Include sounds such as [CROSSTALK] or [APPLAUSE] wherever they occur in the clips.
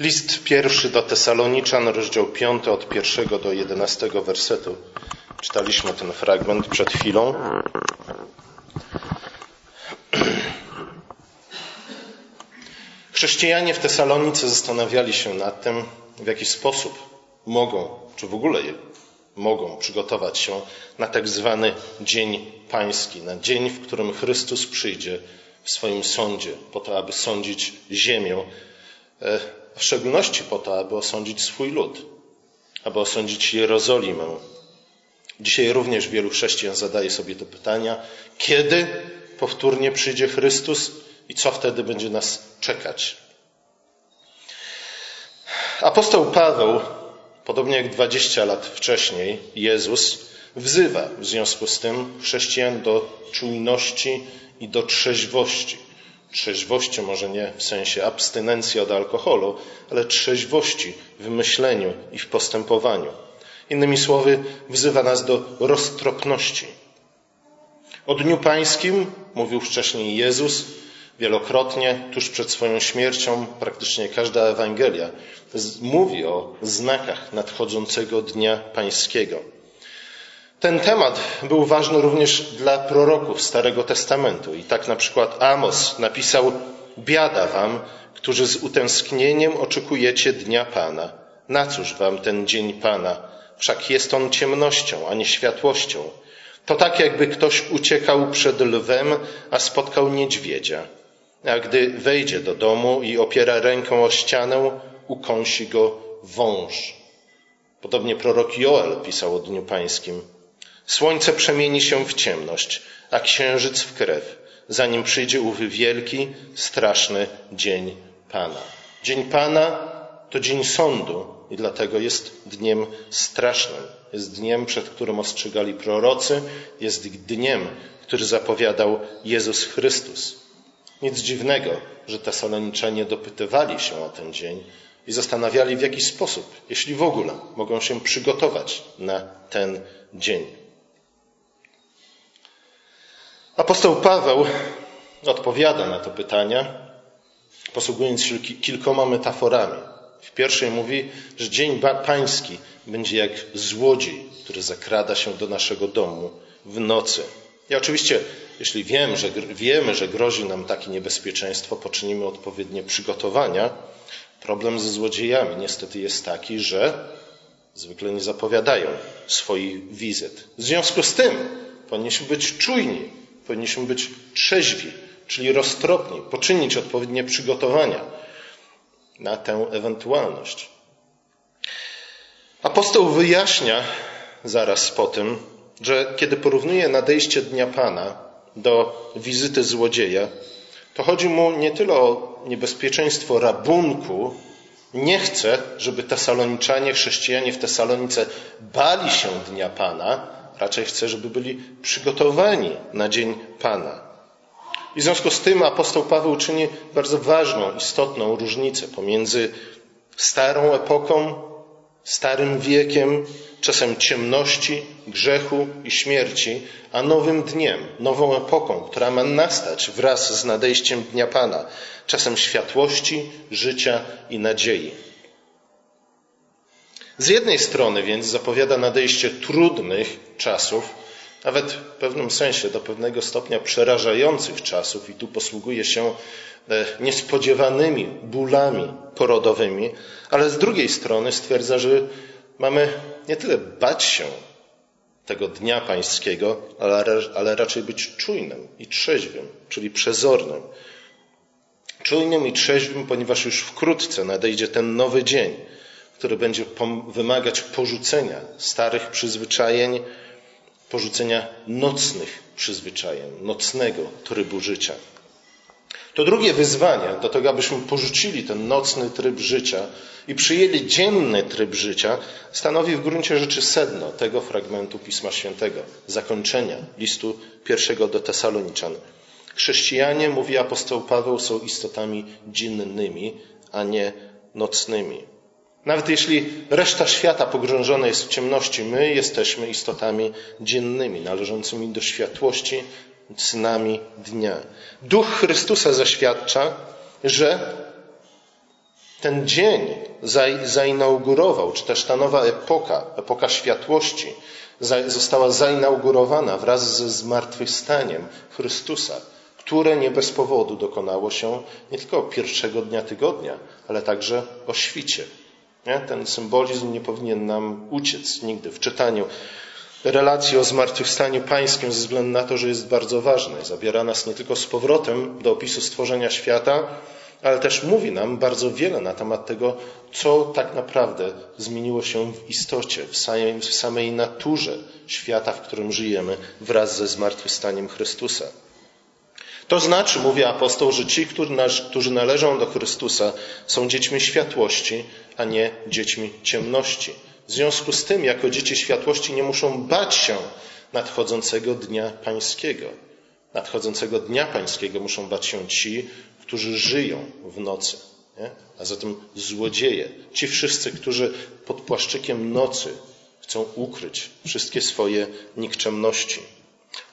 List pierwszy do Tesaloniczan, rozdział piąty od pierwszego do jedenastego wersetu. Czytaliśmy ten fragment przed chwilą. [CLEARS THROAT] Chrześcijanie w Tesalonice zastanawiali się nad tym, w jaki sposób mogą, czy w ogóle mogą przygotować się na tak zwany Dzień Pański, na dzień, w którym Chrystus przyjdzie w swoim sądzie, po to, aby sądzić ziemię, e, w szczególności po to, aby osądzić swój lud, aby osądzić Jerozolimę. Dzisiaj również wielu chrześcijan zadaje sobie to pytania, kiedy powtórnie przyjdzie Chrystus i co wtedy będzie nas czekać. Apostoł Paweł, podobnie jak 20 lat wcześniej, Jezus, wzywa w związku z tym chrześcijan do czujności i do trzeźwości. Trzeźwości może nie w sensie abstynencji od alkoholu, ale trzeźwości w myśleniu i w postępowaniu. Innymi słowy, wzywa nas do roztropności. O Dniu Pańskim mówił wcześniej Jezus wielokrotnie, tuż przed swoją śmiercią, praktycznie każda Ewangelia mówi o znakach nadchodzącego Dnia Pańskiego. Ten temat był ważny również dla proroków Starego Testamentu. I tak na przykład Amos napisał: Biada wam, którzy z utęsknieniem oczekujecie dnia Pana. Na cóż wam ten dzień Pana? Wszak jest on ciemnością, a nie światłością. To tak, jakby ktoś uciekał przed lwem, a spotkał niedźwiedzia. A gdy wejdzie do domu i opiera ręką o ścianę, ukąsi go wąż. Podobnie prorok Joel pisał o Dniu Pańskim. Słońce przemieni się w ciemność, a księżyc w krew, zanim przyjdzie ów wielki, straszny dzień Pana. Dzień Pana to dzień sądu i dlatego jest dniem strasznym. Jest dniem, przed którym ostrzegali prorocy, jest dniem, który zapowiadał Jezus Chrystus. Nic dziwnego, że Tesaloniczanie dopytywali się o ten dzień i zastanawiali, w jaki sposób, jeśli w ogóle, mogą się przygotować na ten dzień. Apostoł Paweł odpowiada na to pytania, posługując się kilkoma metaforami. W pierwszej mówi, że Dzień Pański będzie jak złodziej, który zakrada się do naszego domu w nocy. I oczywiście, jeśli wiem, że, wiemy, że grozi nam takie niebezpieczeństwo, poczynimy odpowiednie przygotowania. Problem ze złodziejami niestety jest taki, że zwykle nie zapowiadają swoich wizyt. W związku z tym powinniśmy być czujni, Powinniśmy być trzeźwi, czyli roztropni, poczynić odpowiednie przygotowania na tę ewentualność. Apostoł wyjaśnia zaraz po tym, że kiedy porównuje nadejście Dnia Pana do wizyty złodzieja, to chodzi mu nie tyle o niebezpieczeństwo rabunku, nie chce, żeby Tesaloniczanie, chrześcijanie w Tesalonice bali się Dnia Pana, Raczej chce, żeby byli przygotowani na dzień Pana. I w związku z tym apostoł Paweł czyni bardzo ważną, istotną różnicę pomiędzy starą epoką, starym wiekiem, czasem ciemności, grzechu i śmierci, a nowym dniem, nową epoką, która ma nastać wraz z nadejściem Dnia Pana, czasem światłości, życia i nadziei. Z jednej strony więc zapowiada nadejście trudnych czasów, nawet w pewnym sensie do pewnego stopnia przerażających czasów, i tu posługuje się e, niespodziewanymi bólami porodowymi, ale z drugiej strony stwierdza, że mamy nie tyle bać się tego dnia pańskiego, ale, ale raczej być czujnym i trzeźwym, czyli przezornym. Czujnym i trzeźwym, ponieważ już wkrótce nadejdzie ten nowy dzień, który będzie wymagać porzucenia starych przyzwyczajeń, porzucenia nocnych przyzwyczajeń, nocnego trybu życia. To drugie wyzwanie do tego, abyśmy porzucili ten nocny tryb życia i przyjęli dzienny tryb życia, stanowi w gruncie rzeczy sedno tego fragmentu Pisma Świętego, zakończenia listu pierwszego do Tesaloniczan. Chrześcijanie, mówi apostoł Paweł, są istotami dziennymi, a nie nocnymi. Nawet jeśli reszta świata pogrążona jest w ciemności, my jesteśmy istotami dziennymi, należącymi do światłości, synami dnia. Duch Chrystusa zaświadcza, że Ten dzień zainaugurował, czy też ta nowa epoka, epoka światłości, została zainaugurowana wraz ze zmartwychwstaniem Chrystusa, które nie bez powodu dokonało się nie tylko pierwszego dnia tygodnia, ale także o świcie. Nie? Ten symbolizm nie powinien nam uciec nigdy w czytaniu relacji o zmartwychwstaniu pańskim ze względu na to, że jest bardzo ważny. Zabiera nas nie tylko z powrotem do opisu stworzenia świata, ale też mówi nam bardzo wiele na temat tego, co tak naprawdę zmieniło się w istocie, w samej, w samej naturze świata, w którym żyjemy wraz ze zmartwychwstaniem Chrystusa. To znaczy, mówi apostoł, że ci, którzy należą do Chrystusa, są dziećmi światłości, a nie dziećmi ciemności. W związku z tym, jako dzieci światłości, nie muszą bać się nadchodzącego dnia pańskiego. Nadchodzącego dnia pańskiego muszą bać się ci, którzy żyją w nocy. Nie? A zatem złodzieje, ci wszyscy, którzy pod płaszczykiem nocy chcą ukryć wszystkie swoje nikczemności.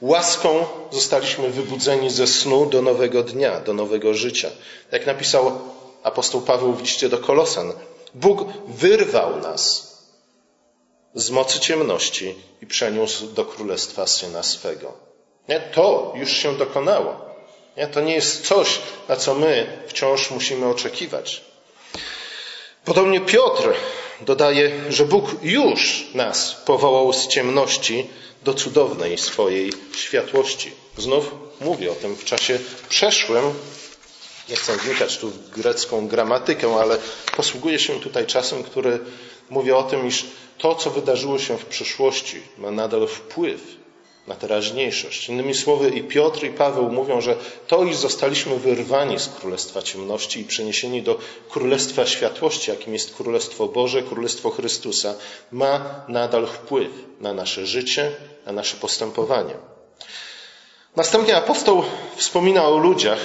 Łaską zostaliśmy wybudzeni ze snu do nowego dnia, do nowego życia. Jak napisał apostoł Paweł w liście do Kolosan, Bóg wyrwał nas z mocy ciemności i przeniósł do królestwa syna swego. Nie? To już się dokonało. Nie? To nie jest coś, na co my wciąż musimy oczekiwać. Podobnie Piotr dodaje, że Bóg już nas powołał z ciemności do cudownej swojej światłości. Znów mówię o tym w czasie przeszłym. Nie chcę wnikać tu w grecką gramatykę, ale posługuję się tutaj czasem, który mówi o tym, iż to, co wydarzyło się w przyszłości, ma nadal wpływ na teraźniejszość. Innymi słowy, i Piotr, i Paweł mówią, że to, iż zostaliśmy wyrwani z Królestwa Ciemności i przeniesieni do Królestwa Światłości, jakim jest Królestwo Boże, Królestwo Chrystusa, ma nadal wpływ na nasze życie, na nasze postępowanie. Następnie apostoł wspomina o ludziach,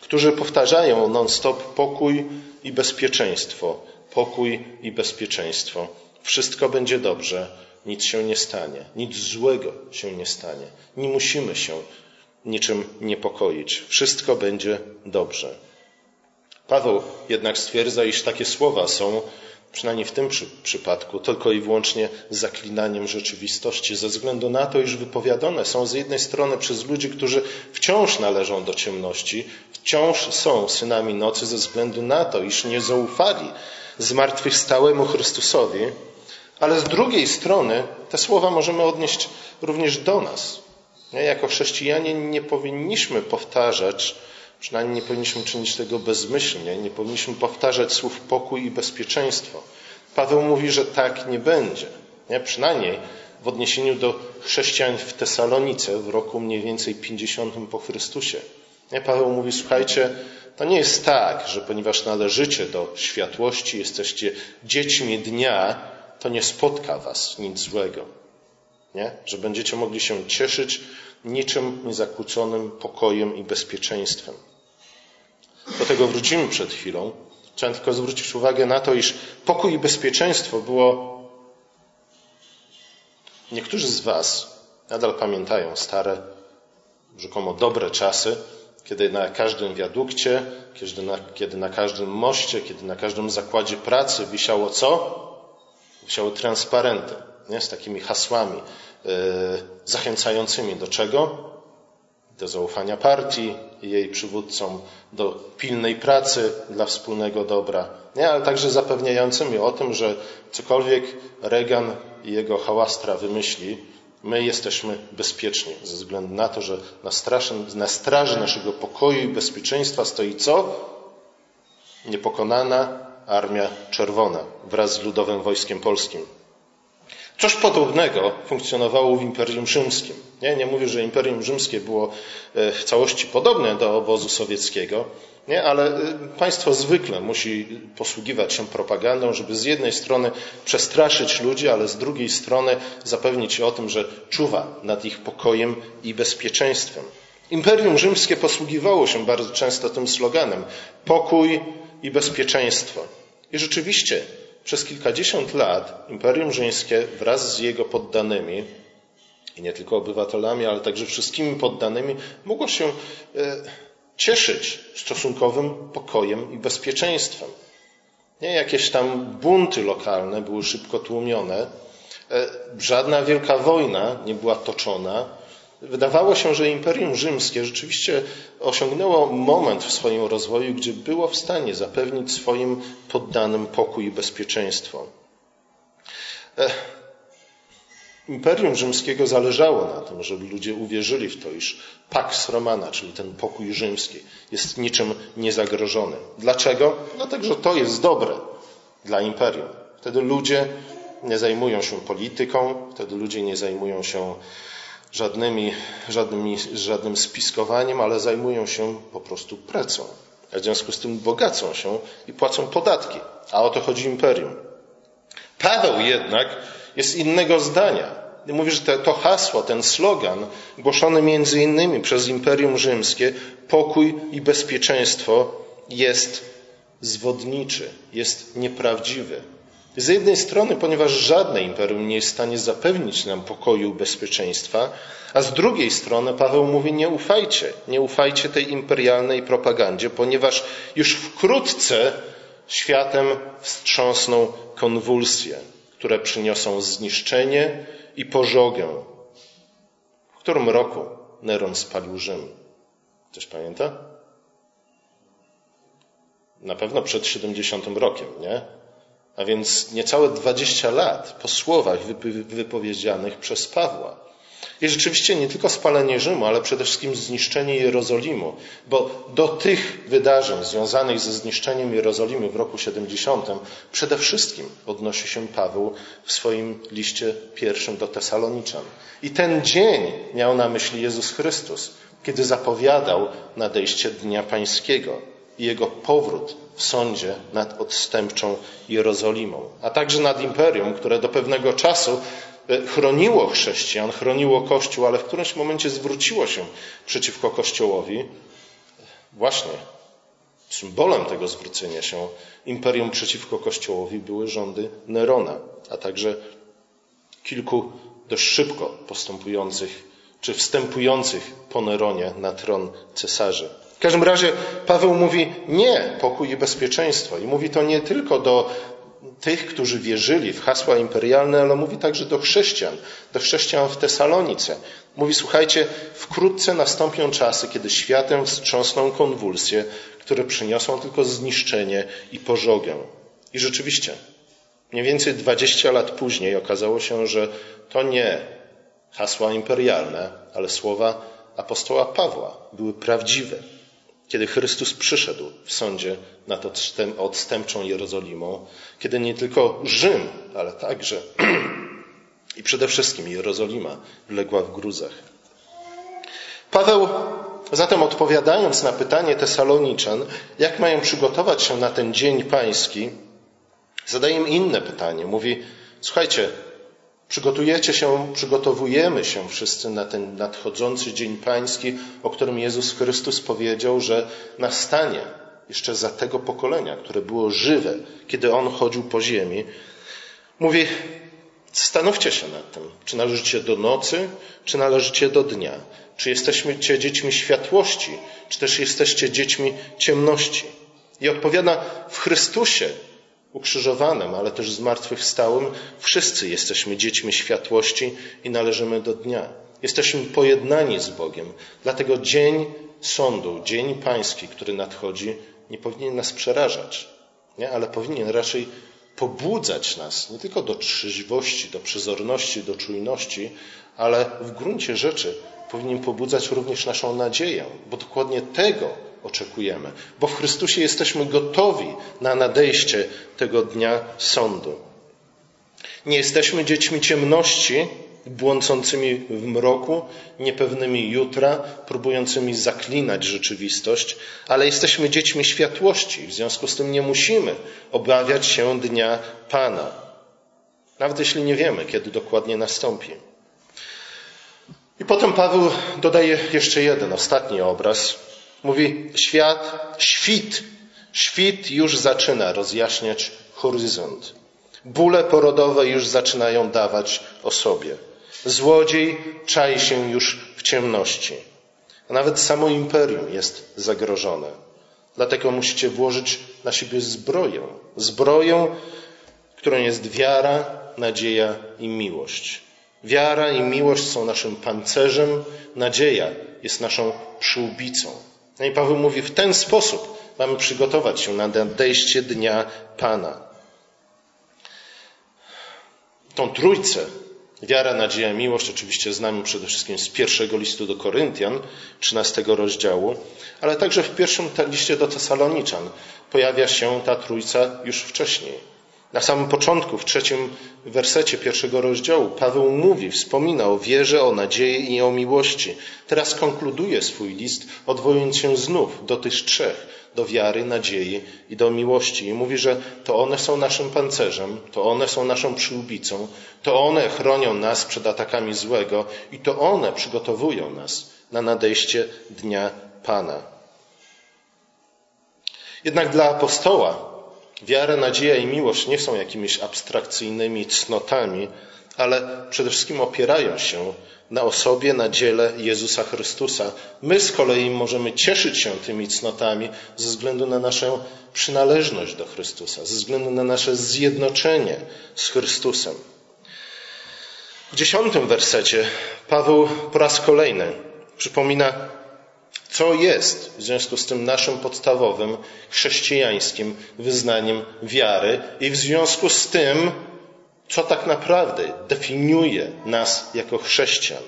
którzy powtarzają non-stop pokój i bezpieczeństwo, pokój i bezpieczeństwo. Wszystko będzie dobrze, nic się nie stanie, nic złego się nie stanie. Nie musimy się niczym niepokoić. Wszystko będzie dobrze. Paweł jednak stwierdza, iż takie słowa są, przynajmniej w tym przy, przypadku, tylko i wyłącznie zaklinaniem rzeczywistości, ze względu na to, iż wypowiadane są z jednej strony przez ludzi, którzy wciąż należą do ciemności, wciąż są synami nocy, ze względu na to, iż nie zaufali zmartwychwstałemu Chrystusowi, ale z drugiej strony te słowa możemy odnieść również do nas. Jako chrześcijanie nie powinniśmy powtarzać, przynajmniej nie powinniśmy czynić tego bezmyślnie, nie powinniśmy powtarzać słów pokój i bezpieczeństwo. Paweł mówi, że tak nie będzie. Nie? Przynajmniej w odniesieniu do chrześcijan w Tesalonice w roku mniej więcej 50 po Chrystusie. Nie? Paweł mówi, słuchajcie, to nie jest tak, że ponieważ należycie do światłości, jesteście dziećmi dnia, to nie spotka was nic złego. Nie? Że będziecie mogli się cieszyć niczym niezakłóconym pokojem i bezpieczeństwem. Do tego wrócimy przed chwilą. Chciałem tylko zwrócić uwagę na to, iż pokój i bezpieczeństwo było. Niektórzy z Was nadal pamiętają stare, rzekomo dobre czasy, kiedy na każdym wiadukcie, kiedy na, kiedy na każdym moście, kiedy na każdym zakładzie pracy wisiało co? Wisiały transparenty nie? z takimi hasłami e, zachęcającymi do czego? Do zaufania partii i jej przywódcom, do pilnej pracy dla wspólnego dobra, nie? ale także zapewniającymi o tym, że cokolwiek Reagan i jego hałastra wymyśli, my jesteśmy bezpieczni, ze względu na to, że na, straży, na straży naszego pokoju i bezpieczeństwa stoi co? Niepokonana Armia Czerwona wraz z Ludowym Wojskiem Polskim. Coś podobnego funkcjonowało w Imperium Rzymskim. Nie, nie mówię, że Imperium Rzymskie było e, w całości podobne do obozu sowieckiego, nie, ale e, państwo zwykle musi posługiwać się propagandą, żeby z jednej strony przestraszyć ludzi, ale z drugiej strony zapewnić o tym, że czuwa nad ich pokojem i bezpieczeństwem. Imperium Rzymskie posługiwało się bardzo często tym sloganem pokój i bezpieczeństwo. I rzeczywiście przez kilkadziesiąt lat Imperium Rzymskie wraz z jego poddanymi, i nie tylko obywatelami, ale także wszystkimi poddanymi, mogło się e, cieszyć stosunkowym pokojem i bezpieczeństwem. Nie, jakieś tam bunty lokalne były szybko tłumione. E, żadna wielka wojna nie była toczona. Wydawało się, że Imperium Rzymskie rzeczywiście osiągnęło moment w swoim rozwoju, gdzie było w stanie zapewnić swoim poddanym pokój i bezpieczeństwo. Imperium Rzymskiego zależało na tym, żeby ludzie uwierzyli w to, iż Pax Romana, czyli ten pokój rzymski, jest niczym niezagrożony. Dlaczego? Dlatego, że to jest dobre dla imperium. Wtedy ludzie nie zajmują się polityką, wtedy ludzie nie zajmują się żadnymi, żadnymi, żadnym spiskowaniem, ale zajmują się po prostu pracą. A w związku z tym bogacą się i płacą podatki. A o to chodzi imperium. Paweł jednak jest innego zdania. Mówi, że to hasło, ten slogan, głoszony między innymi przez Imperium Rzymskie, pokój i bezpieczeństwo, jest zwodniczy, jest nieprawdziwy. Z jednej strony, ponieważ żadne imperium nie jest w stanie zapewnić nam pokoju i bezpieczeństwa, a z drugiej strony Paweł mówi: Nie ufajcie, nie ufajcie tej imperialnej propagandzie, ponieważ już wkrótce światem wstrząsną konwulsje, które przyniosą zniszczenie i pożogę. W którym roku Neron spalił Rzym? Ktoś pamięta? Na pewno przed 70 rokiem, nie? A więc niecałe 20 lat po słowach wypowiedzianych przez Pawła. I rzeczywiście nie tylko spalenie Rzymu, ale przede wszystkim zniszczenie Jerozolimu, bo do tych wydarzeń związanych ze zniszczeniem Jerozolimy w roku 70 przede wszystkim odnosi się Paweł w swoim liście pierwszym do Tesaloniczan. I ten dzień miał na myśli Jezus Chrystus, kiedy zapowiadał nadejście Dnia Pańskiego i jego powrót w sądzie nad odstępczą Jerozolimą, a także nad imperium, które do pewnego czasu E, chroniło chrześcijan, chroniło Kościół, ale w którymś momencie zwróciło się przeciwko Kościołowi. Właśnie symbolem tego zwrócenia się imperium przeciwko Kościołowi były rządy Nerona, a także kilku dość szybko postępujących czy wstępujących po Neronie na tron cesarzy. W każdym razie Paweł mówi nie, pokój i bezpieczeństwo. I mówi to nie tylko do tych, którzy wierzyli w hasła imperialne, ale mówi także do chrześcijan, do chrześcijan w Tesalonice. Mówi, słuchajcie, wkrótce nastąpią czasy, kiedy światem wstrząsną konwulsje, które przyniosą tylko zniszczenie i pożogę. I rzeczywiście, mniej więcej 20 lat później okazało się, że to nie hasła imperialne, ale słowa apostoła Pawła były prawdziwe kiedy Chrystus przyszedł w sądzie nad odstępczą Jerozolimą, kiedy nie tylko Rzym, ale także [CLEARS THROAT] i przede wszystkim Jerozolima wległa w gruzach. Paweł zatem odpowiadając na pytanie Tesaloniczan, jak mają przygotować się na ten dzień pański, zadaje im inne pytanie. Mówi, słuchajcie, Przygotujecie się, przygotowujemy się wszyscy na ten nadchodzący Dzień Pański, o którym Jezus Chrystus powiedział, że nastanie jeszcze za tego pokolenia, które było żywe, kiedy On chodził po ziemi. Mówi, zastanówcie się nad tym, czy należycie do nocy, czy należycie do dnia. Czy jesteście dziećmi światłości, czy też jesteście dziećmi ciemności. I odpowiada, w Chrystusie ukrzyżowanym, ale też zmartwychwstałym, wszyscy jesteśmy dziećmi światłości i należymy do dnia. Jesteśmy pojednani z Bogiem. Dlatego dzień sądu, dzień pański, który nadchodzi, nie powinien nas przerażać, nie? ale powinien raczej pobudzać nas nie tylko do trzeźwości, do przezorności, do czujności, ale w gruncie rzeczy powinien pobudzać również naszą nadzieję, bo dokładnie tego oczekujemy, bo w Chrystusie jesteśmy gotowi na nadejście tego dnia sądu. Nie jesteśmy dziećmi ciemności, błądzącymi w mroku, niepewnymi jutra, próbującymi zaklinać rzeczywistość, ale jesteśmy dziećmi światłości, w związku z tym nie musimy obawiać się dnia Pana, nawet jeśli nie wiemy, kiedy dokładnie nastąpi. I potem Paweł dodaje jeszcze jeden, ostatni obraz. Mówi, świat, świt, świt już zaczyna rozjaśniać horyzont. Bóle porodowe już zaczynają dawać o sobie. Złodziej czai się już w ciemności. A nawet samo imperium jest zagrożone. Dlatego musicie włożyć na siebie zbroję, Zbroją, którą jest wiara, nadzieja i miłość. Wiara i miłość są naszym pancerzem, nadzieja jest naszą przyłbicą. No i Paweł mówi, w ten sposób mamy przygotować się na nadejście dnia Pana. Tą trójcę Wiara, nadzieja, miłość oczywiście znamy przede wszystkim z pierwszego listu do Koryntian, 13 rozdziału, ale także w pierwszym liście do Tesaloniczan pojawia się ta trójca już wcześniej. Na samym początku, w trzecim wersecie pierwszego rozdziału, Paweł mówi, wspomina o wierze, o nadziei i o miłości. Teraz konkluduje swój list, odwołując się znów do tych trzech, do wiary, nadziei i do miłości. I mówi, że to one są naszym pancerzem, to one są naszą przyłbicą, to one chronią nas przed atakami złego i to one przygotowują nas na nadejście dnia Pana. Jednak dla apostoła Wiara, nadzieja i miłość nie są jakimiś abstrakcyjnymi cnotami, ale przede wszystkim opierają się na osobie, na dziele Jezusa Chrystusa. My z kolei możemy cieszyć się tymi cnotami ze względu na naszą przynależność do Chrystusa, ze względu na nasze zjednoczenie z Chrystusem. W dziesiątym wersecie Paweł po raz kolejny przypomina co jest w związku z tym naszym podstawowym chrześcijańskim wyznaniem wiary i w związku z tym, co tak naprawdę definiuje nas jako chrześcijan.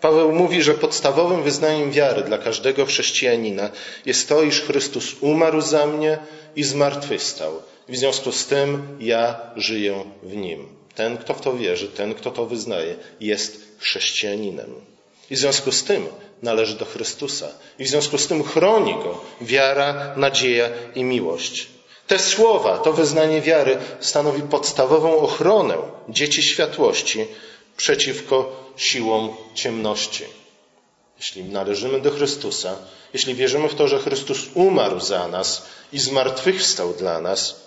Paweł mówi, że podstawowym wyznaniem wiary dla każdego chrześcijanina jest to, iż Chrystus umarł za mnie i zmartwychwstał. W związku z tym ja żyję w nim. Ten, kto w to wierzy, ten, kto to wyznaje, jest chrześcijaninem. I w związku z tym należy do Chrystusa. I w związku z tym chroni go wiara, nadzieja i miłość. Te słowa, to wyznanie wiary stanowi podstawową ochronę dzieci światłości przeciwko siłom ciemności. Jeśli należymy do Chrystusa, jeśli wierzymy w to, że Chrystus umarł za nas i zmartwychwstał dla nas,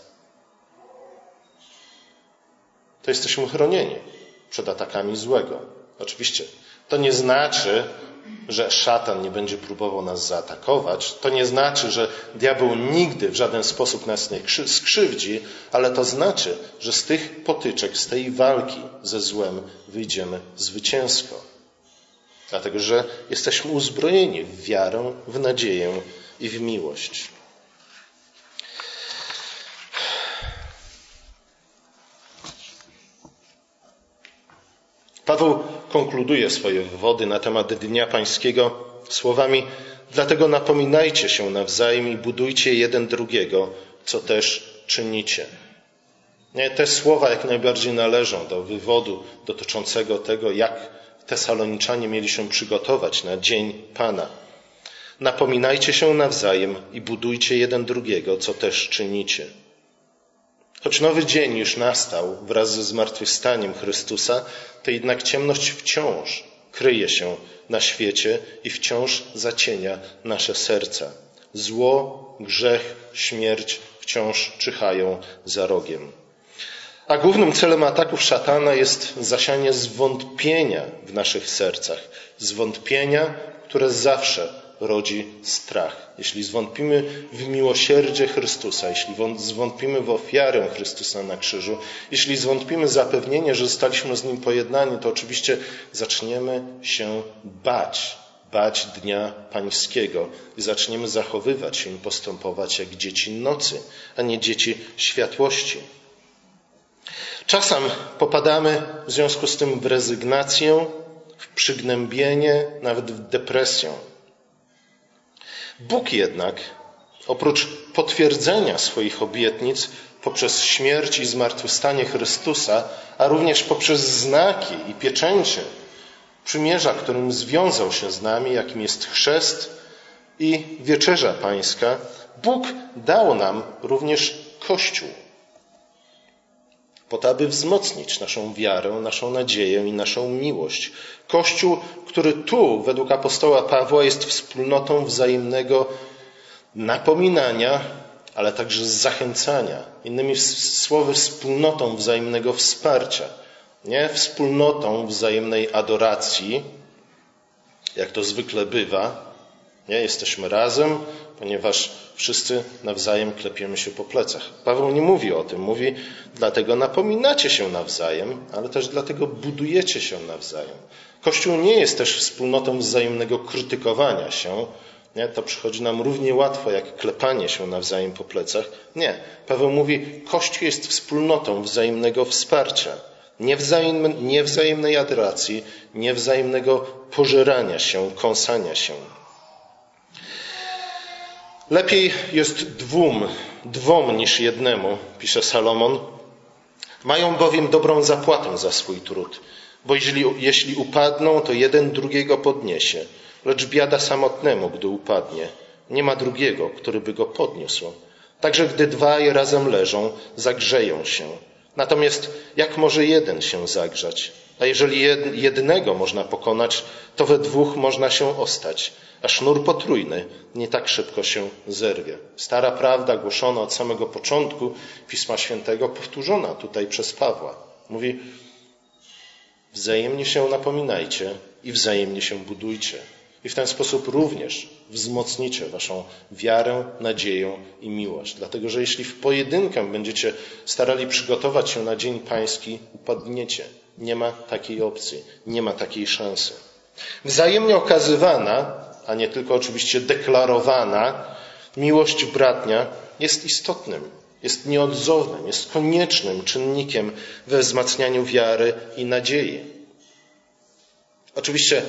to jesteśmy chronieni przed atakami złego. Oczywiście to nie znaczy, że szatan nie będzie próbował nas zaatakować. To nie znaczy, że diabeł nigdy w żaden sposób nas nie skrzywdzi, ale to znaczy, że z tych potyczek, z tej walki ze złem wyjdziemy zwycięsko. Dlatego, że jesteśmy uzbrojeni w wiarę, w nadzieję i w miłość. Paweł konkluduje swoje wywody na temat Dnia Pańskiego słowami: Dlatego napominajcie się nawzajem i budujcie jeden drugiego, co też czynicie. Te słowa jak najbardziej należą do wywodu dotyczącego tego, jak Tesaloniczanie mieli się przygotować na dzień Pana. Napominajcie się nawzajem i budujcie jeden drugiego, co też czynicie. Choć nowy dzień już nastał wraz ze zmartwychwstaniem Chrystusa, to jednak ciemność wciąż kryje się na świecie i wciąż zacienia nasze serca. Zło, grzech, śmierć wciąż czyhają za rogiem. A głównym celem ataków szatana jest zasianie zwątpienia w naszych sercach. Zwątpienia, które zawsze rodzi strach. Jeśli zwątpimy w miłosierdzie Chrystusa, jeśli zwątpimy w ofiarę Chrystusa na krzyżu, jeśli zwątpimy zapewnienie, że zostaliśmy z Nim pojednani, to oczywiście zaczniemy się bać, bać Dnia Pańskiego i zaczniemy zachowywać się i postępować jak dzieci nocy, a nie dzieci światłości. Czasem popadamy w związku z tym w rezygnację, w przygnębienie, nawet w depresję. Bóg jednak, oprócz potwierdzenia swoich obietnic poprzez śmierć i zmartwychwstanie Chrystusa, a również poprzez znaki i pieczęcie przymierza, którym związał się z nami, jakim jest chrzest i wieczerza pańska, Bóg dał nam również Kościół po to, aby wzmocnić naszą wiarę, naszą nadzieję i naszą miłość. Kościół, który tu, według apostoła Pawła, jest wspólnotą wzajemnego napominania, ale także zachęcania. Innymi słowy, wspólnotą wzajemnego wsparcia. Nie wspólnotą wzajemnej adoracji, jak to zwykle bywa, Nie? Jesteśmy razem, ponieważ wszyscy nawzajem klepiemy się po plecach. Paweł nie mówi o tym, mówi dlatego napominacie się nawzajem, ale też dlatego budujecie się nawzajem. Kościół nie jest też wspólnotą wzajemnego krytykowania się, nie? To przychodzi nam równie łatwo jak klepanie się nawzajem po plecach. Nie. Paweł mówi, Kościół jest wspólnotą wzajemnego wsparcia, niewzajemnej adoracji, niewzajemnego pożerania się, kąsania się. Lepiej jest dwóm, dwom niż jednemu, pisze Salomon. Mają bowiem dobrą zapłatę za swój trud, bo jeśli, jeśli upadną, to jeden drugiego podniesie. Lecz biada samotnemu, gdy upadnie. Nie ma drugiego, który by go podniósł. Także gdy dwaj razem leżą, zagrzeją się. Natomiast jak może jeden się zagrzać? A jeżeli jednego można pokonać, to we dwóch można się ostać, a sznur potrójny nie tak szybko się zerwie. Stara prawda głoszona od samego początku Pisma Świętego, powtórzona tutaj przez Pawła. Mówi, wzajemnie się napominajcie i wzajemnie się budujcie. I w ten sposób również wzmocnicie waszą wiarę, nadzieję i miłość. Dlatego, że jeśli w pojedynkę będziecie starali przygotować się na Dzień Pański, upadniecie. Nie ma takiej opcji, nie ma takiej szansy. Wzajemnie okazywana, a nie tylko oczywiście deklarowana, miłość bratnia jest istotnym, jest nieodzownym, jest koniecznym czynnikiem we wzmacnianiu wiary i nadziei. Oczywiście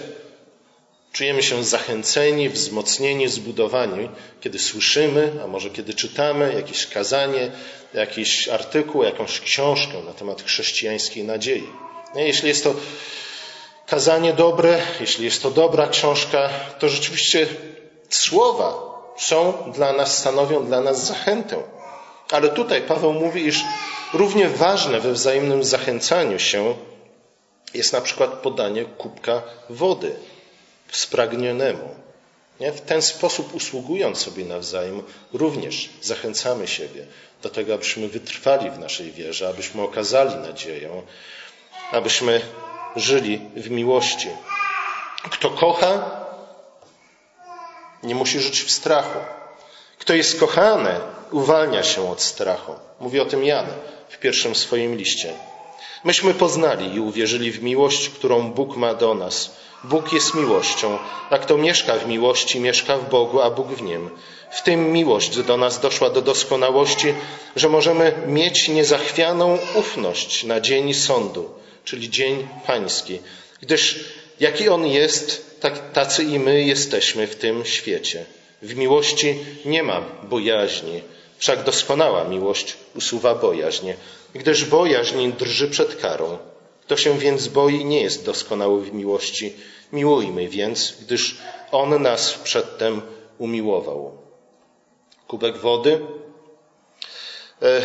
Czujemy się zachęceni, wzmocnieni, zbudowani, kiedy słyszymy, a może kiedy czytamy jakieś kazanie, jakiś artykuł, jakąś książkę na temat chrześcijańskiej nadziei. Jeśli jest to kazanie dobre, jeśli jest to dobra książka, to rzeczywiście słowa są dla nas, stanowią dla nas zachętę. Ale tutaj Paweł mówi, iż równie ważne we wzajemnym zachęcaniu się jest na przykład podanie kubka wody spragnionemu. Nie? W ten sposób usługując sobie nawzajem, również zachęcamy siebie do tego, abyśmy wytrwali w naszej wierze, abyśmy okazali nadzieję, abyśmy żyli w miłości. Kto kocha, nie musi żyć w strachu. Kto jest kochany, uwalnia się od strachu. Mówi o tym Jan w pierwszym swoim liście. Myśmy poznali i uwierzyli w miłość, którą Bóg ma do nas Bóg jest miłością, a kto mieszka w miłości, mieszka w Bogu, a Bóg w nim. W tym miłość do nas doszła do doskonałości, że możemy mieć niezachwianą ufność na dzień sądu, czyli dzień pański, gdyż jaki on jest, tak, tacy i my jesteśmy w tym świecie. W miłości nie ma bojaźni, wszak doskonała miłość usuwa bojaźń, gdyż bojaźń drży przed karą. Kto się więc boi, nie jest doskonały w miłości. Miłujmy więc, gdyż On nas przedtem umiłował. Kubek wody e,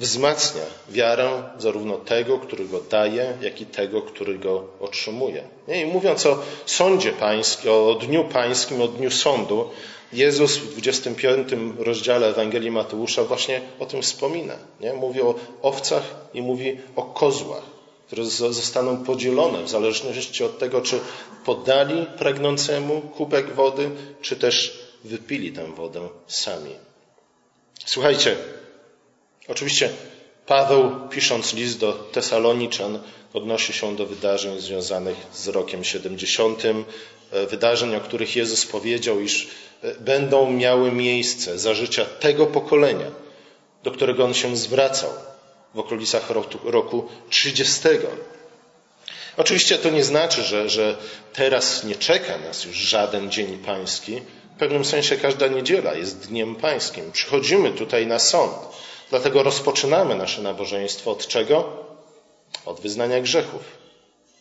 wzmacnia wiarę zarówno tego, który go daje, jak i tego, który go otrzymuje. I mówiąc o sądzie pańskim, o dniu pańskim, o dniu sądu, Jezus w 25 rozdziale Ewangelii Mateusza właśnie o tym wspomina. Nie? Mówi o owcach i mówi o kozłach które zostaną podzielone w zależności od tego, czy podali pragnącemu kubek wody, czy też wypili tę wodę sami. Słuchajcie, oczywiście Paweł, pisząc list do Tesaloniczan, odnosi się do wydarzeń związanych z rokiem 70, e, wydarzeń, o których Jezus powiedział, iż e, będą miały miejsce za życia tego pokolenia, do którego on się zwracał w okolicach roku 30. Oczywiście to nie znaczy, że, że teraz nie czeka nas już żaden dzień pański. W pewnym sensie każda niedziela jest dniem pańskim. Przychodzimy tutaj na sąd. Dlatego rozpoczynamy nasze nabożeństwo od czego? Od wyznania grzechów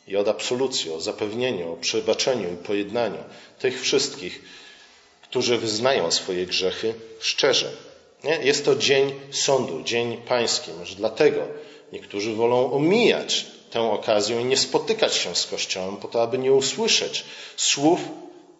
i od absolucji, o zapewnieniu, o przebaczeniu i pojednaniu tych wszystkich, którzy wyznają swoje grzechy szczerze. Nie? Jest to dzień sądu, dzień pański. Może dlatego niektórzy wolą omijać tę okazję i nie spotykać się z Kościołem po to, aby nie usłyszeć słów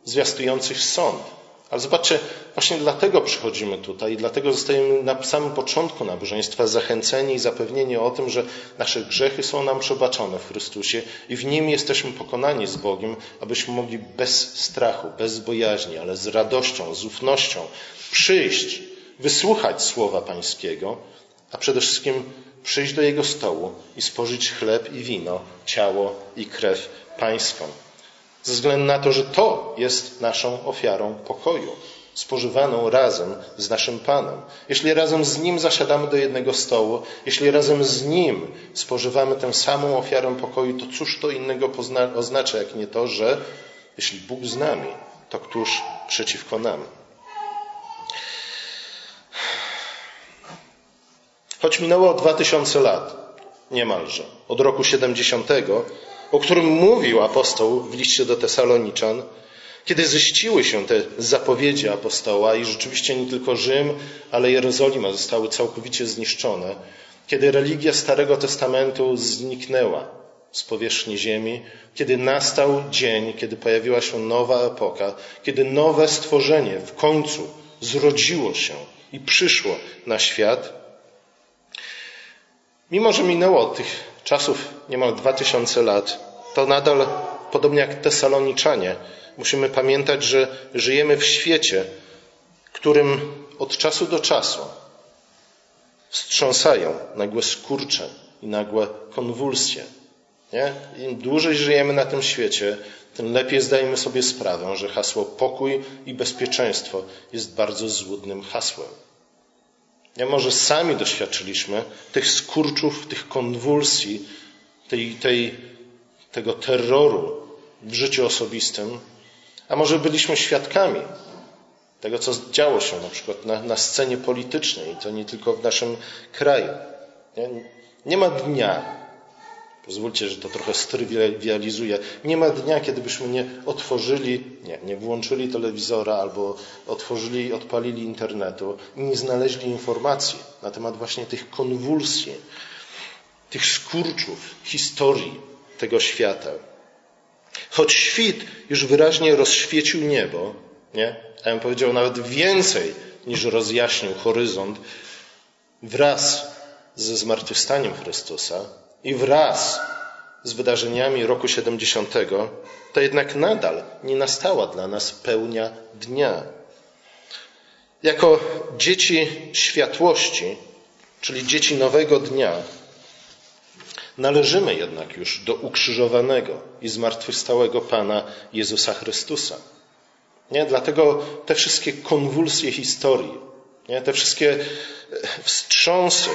zwiastujących sąd. Ale zobaczcie, właśnie dlatego przychodzimy tutaj i dlatego zostajemy na samym początku nabożeństwa zachęceni i zapewnieni o tym, że nasze grzechy są nam przebaczone w Chrystusie i w Nim jesteśmy pokonani z Bogiem, abyśmy mogli bez strachu, bez bojaźni, ale z radością, z ufnością przyjść, wysłuchać Słowa Pańskiego, a przede wszystkim przyjść do Jego stołu i spożyć chleb i wino, ciało i krew Pańską ze względu na to, że to jest naszą ofiarą pokoju, spożywaną razem z naszym Panem. Jeśli razem z Nim zasiadamy do jednego stołu, jeśli razem z Nim spożywamy tę samą ofiarę pokoju, to cóż to innego oznacza, jak nie to, że jeśli Bóg z nami, to któż przeciwko nam? Choć minęło dwa tysiące lat, niemalże, od roku 70, o którym mówił apostoł w liście do Tesaloniczan, kiedy ziściły się te zapowiedzi apostoła i rzeczywiście nie tylko Rzym, ale Jerozolima zostały całkowicie zniszczone, kiedy religia Starego Testamentu zniknęła z powierzchni ziemi, kiedy nastał dzień, kiedy pojawiła się nowa epoka, kiedy nowe stworzenie w końcu zrodziło się i przyszło na świat, mimo że minęło od tych czasów niemal dwa tysiące lat, to nadal, podobnie jak Tesaloniczanie, musimy pamiętać, że żyjemy w świecie, którym od czasu do czasu wstrząsają nagłe skurcze i nagłe konwulsje. Nie? Im dłużej żyjemy na tym świecie, tym lepiej zdajemy sobie sprawę, że hasło pokój i bezpieczeństwo jest bardzo złudnym hasłem. Nie może sami doświadczyliśmy tych skurczów, tych konwulsji, tej, tej, tego terroru w życiu osobistym, a może byliśmy świadkami tego, co działo się na przykład na, na scenie politycznej, i to nie tylko w naszym kraju. Nie, nie ma dnia, pozwólcie, że to trochę strywializuję, nie ma dnia, kiedy byśmy nie otworzyli, nie, nie włączyli telewizora albo otworzyli, odpalili internetu i nie znaleźli informacji na temat właśnie tych konwulsji, tych skurczów historii tego świata. Choć świt już wyraźnie rozświecił niebo, nie? Ja bym powiedział nawet więcej niż rozjaśnił horyzont, wraz ze zmartwychwstaniem Chrystusa i wraz z wydarzeniami roku 70, to jednak nadal nie nastała dla nas pełnia dnia. Jako dzieci światłości, czyli dzieci nowego dnia, należymy jednak już do ukrzyżowanego i zmartwychwstałego Pana Jezusa Chrystusa. Nie? Dlatego te wszystkie konwulsje historii, nie? te wszystkie e, wstrząsy,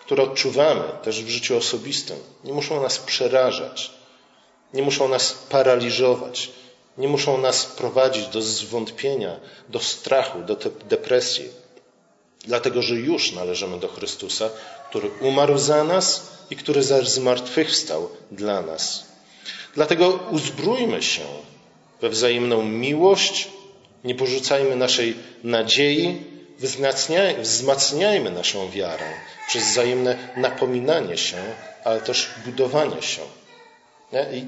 które odczuwamy też w życiu osobistym, nie muszą nas przerażać, nie muszą nas paraliżować, nie muszą nas prowadzić do zwątpienia, do strachu, do depresji, dlatego że już należymy do Chrystusa, który umarł za nas i który zmartwychwstał dla nas. Dlatego uzbrójmy się we wzajemną miłość, nie porzucajmy naszej nadziei, wzmacniajmy naszą wiarę przez wzajemne napominanie się, ale też budowanie się. I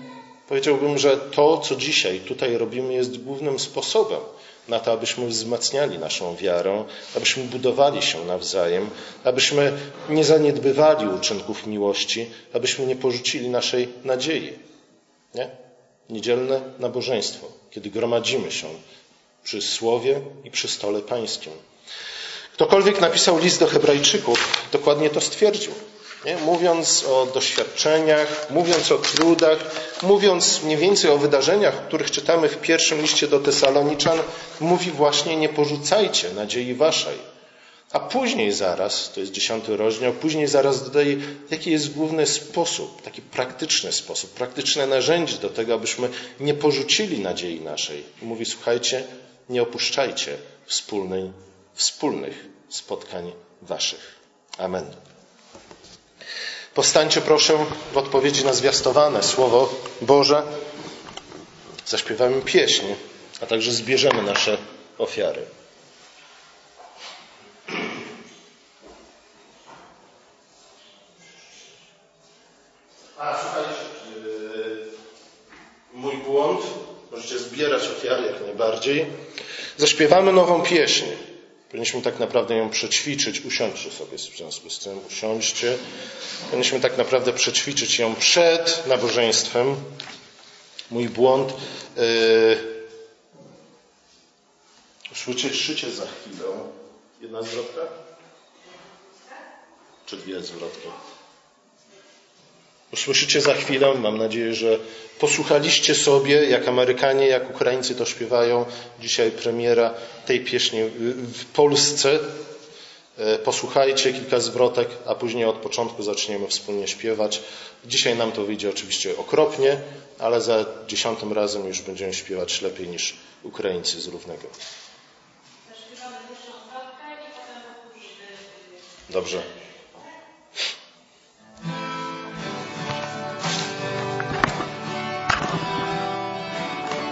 powiedziałbym, że to, co dzisiaj tutaj robimy, jest głównym sposobem na to, abyśmy wzmacniali naszą wiarę, abyśmy budowali się nawzajem, abyśmy nie zaniedbywali uczynków miłości, abyśmy nie porzucili naszej nadziei. Nie? Niedzielne nabożeństwo, kiedy gromadzimy się przy słowie i przy stole pańskim. Ktokolwiek napisał list do Hebrajczyków, dokładnie to stwierdził. Nie? Mówiąc o doświadczeniach, mówiąc o trudach, mówiąc mniej więcej o wydarzeniach, o których czytamy w pierwszym liście do Tesaloniczan, mówi właśnie nie porzucajcie nadziei waszej. A później zaraz, to jest dziesiąty rozdział, później zaraz dodaje, jaki jest główny sposób, taki praktyczny sposób, praktyczne narzędzie do tego, abyśmy nie porzucili nadziei naszej. mówi, słuchajcie, nie opuszczajcie wspólnej, wspólnych spotkań waszych. Amen. Powstańcie proszę w odpowiedzi na zwiastowane Słowo Boże. Zaśpiewamy pieśń, a także zbierzemy nasze ofiary. A słuchajcie, yy, mój błąd, możecie zbierać ofiary jak najbardziej. Zaśpiewamy nową pieśń. Powinniśmy tak naprawdę ją przećwiczyć. Usiądźcie sobie w związku z tym, usiądźcie. Powinniśmy tak naprawdę przećwiczyć ją przed nabożeństwem. Mój błąd. Yy... Usłyszycie za chwilę. Jedna zwrotka? Czy dwie zwrotki? Usłyszycie za chwilę, mam nadzieję, że posłuchaliście sobie, jak Amerykanie, jak Ukraińcy to śpiewają. Dzisiaj premiera tej pieśni w Polsce. Posłuchajcie kilka zwrotek, a później od początku zaczniemy wspólnie śpiewać. Dzisiaj nam to wyjdzie oczywiście okropnie, ale za dziesiątym razem już będziemy śpiewać lepiej niż Ukraińcy z równego. Dobrze.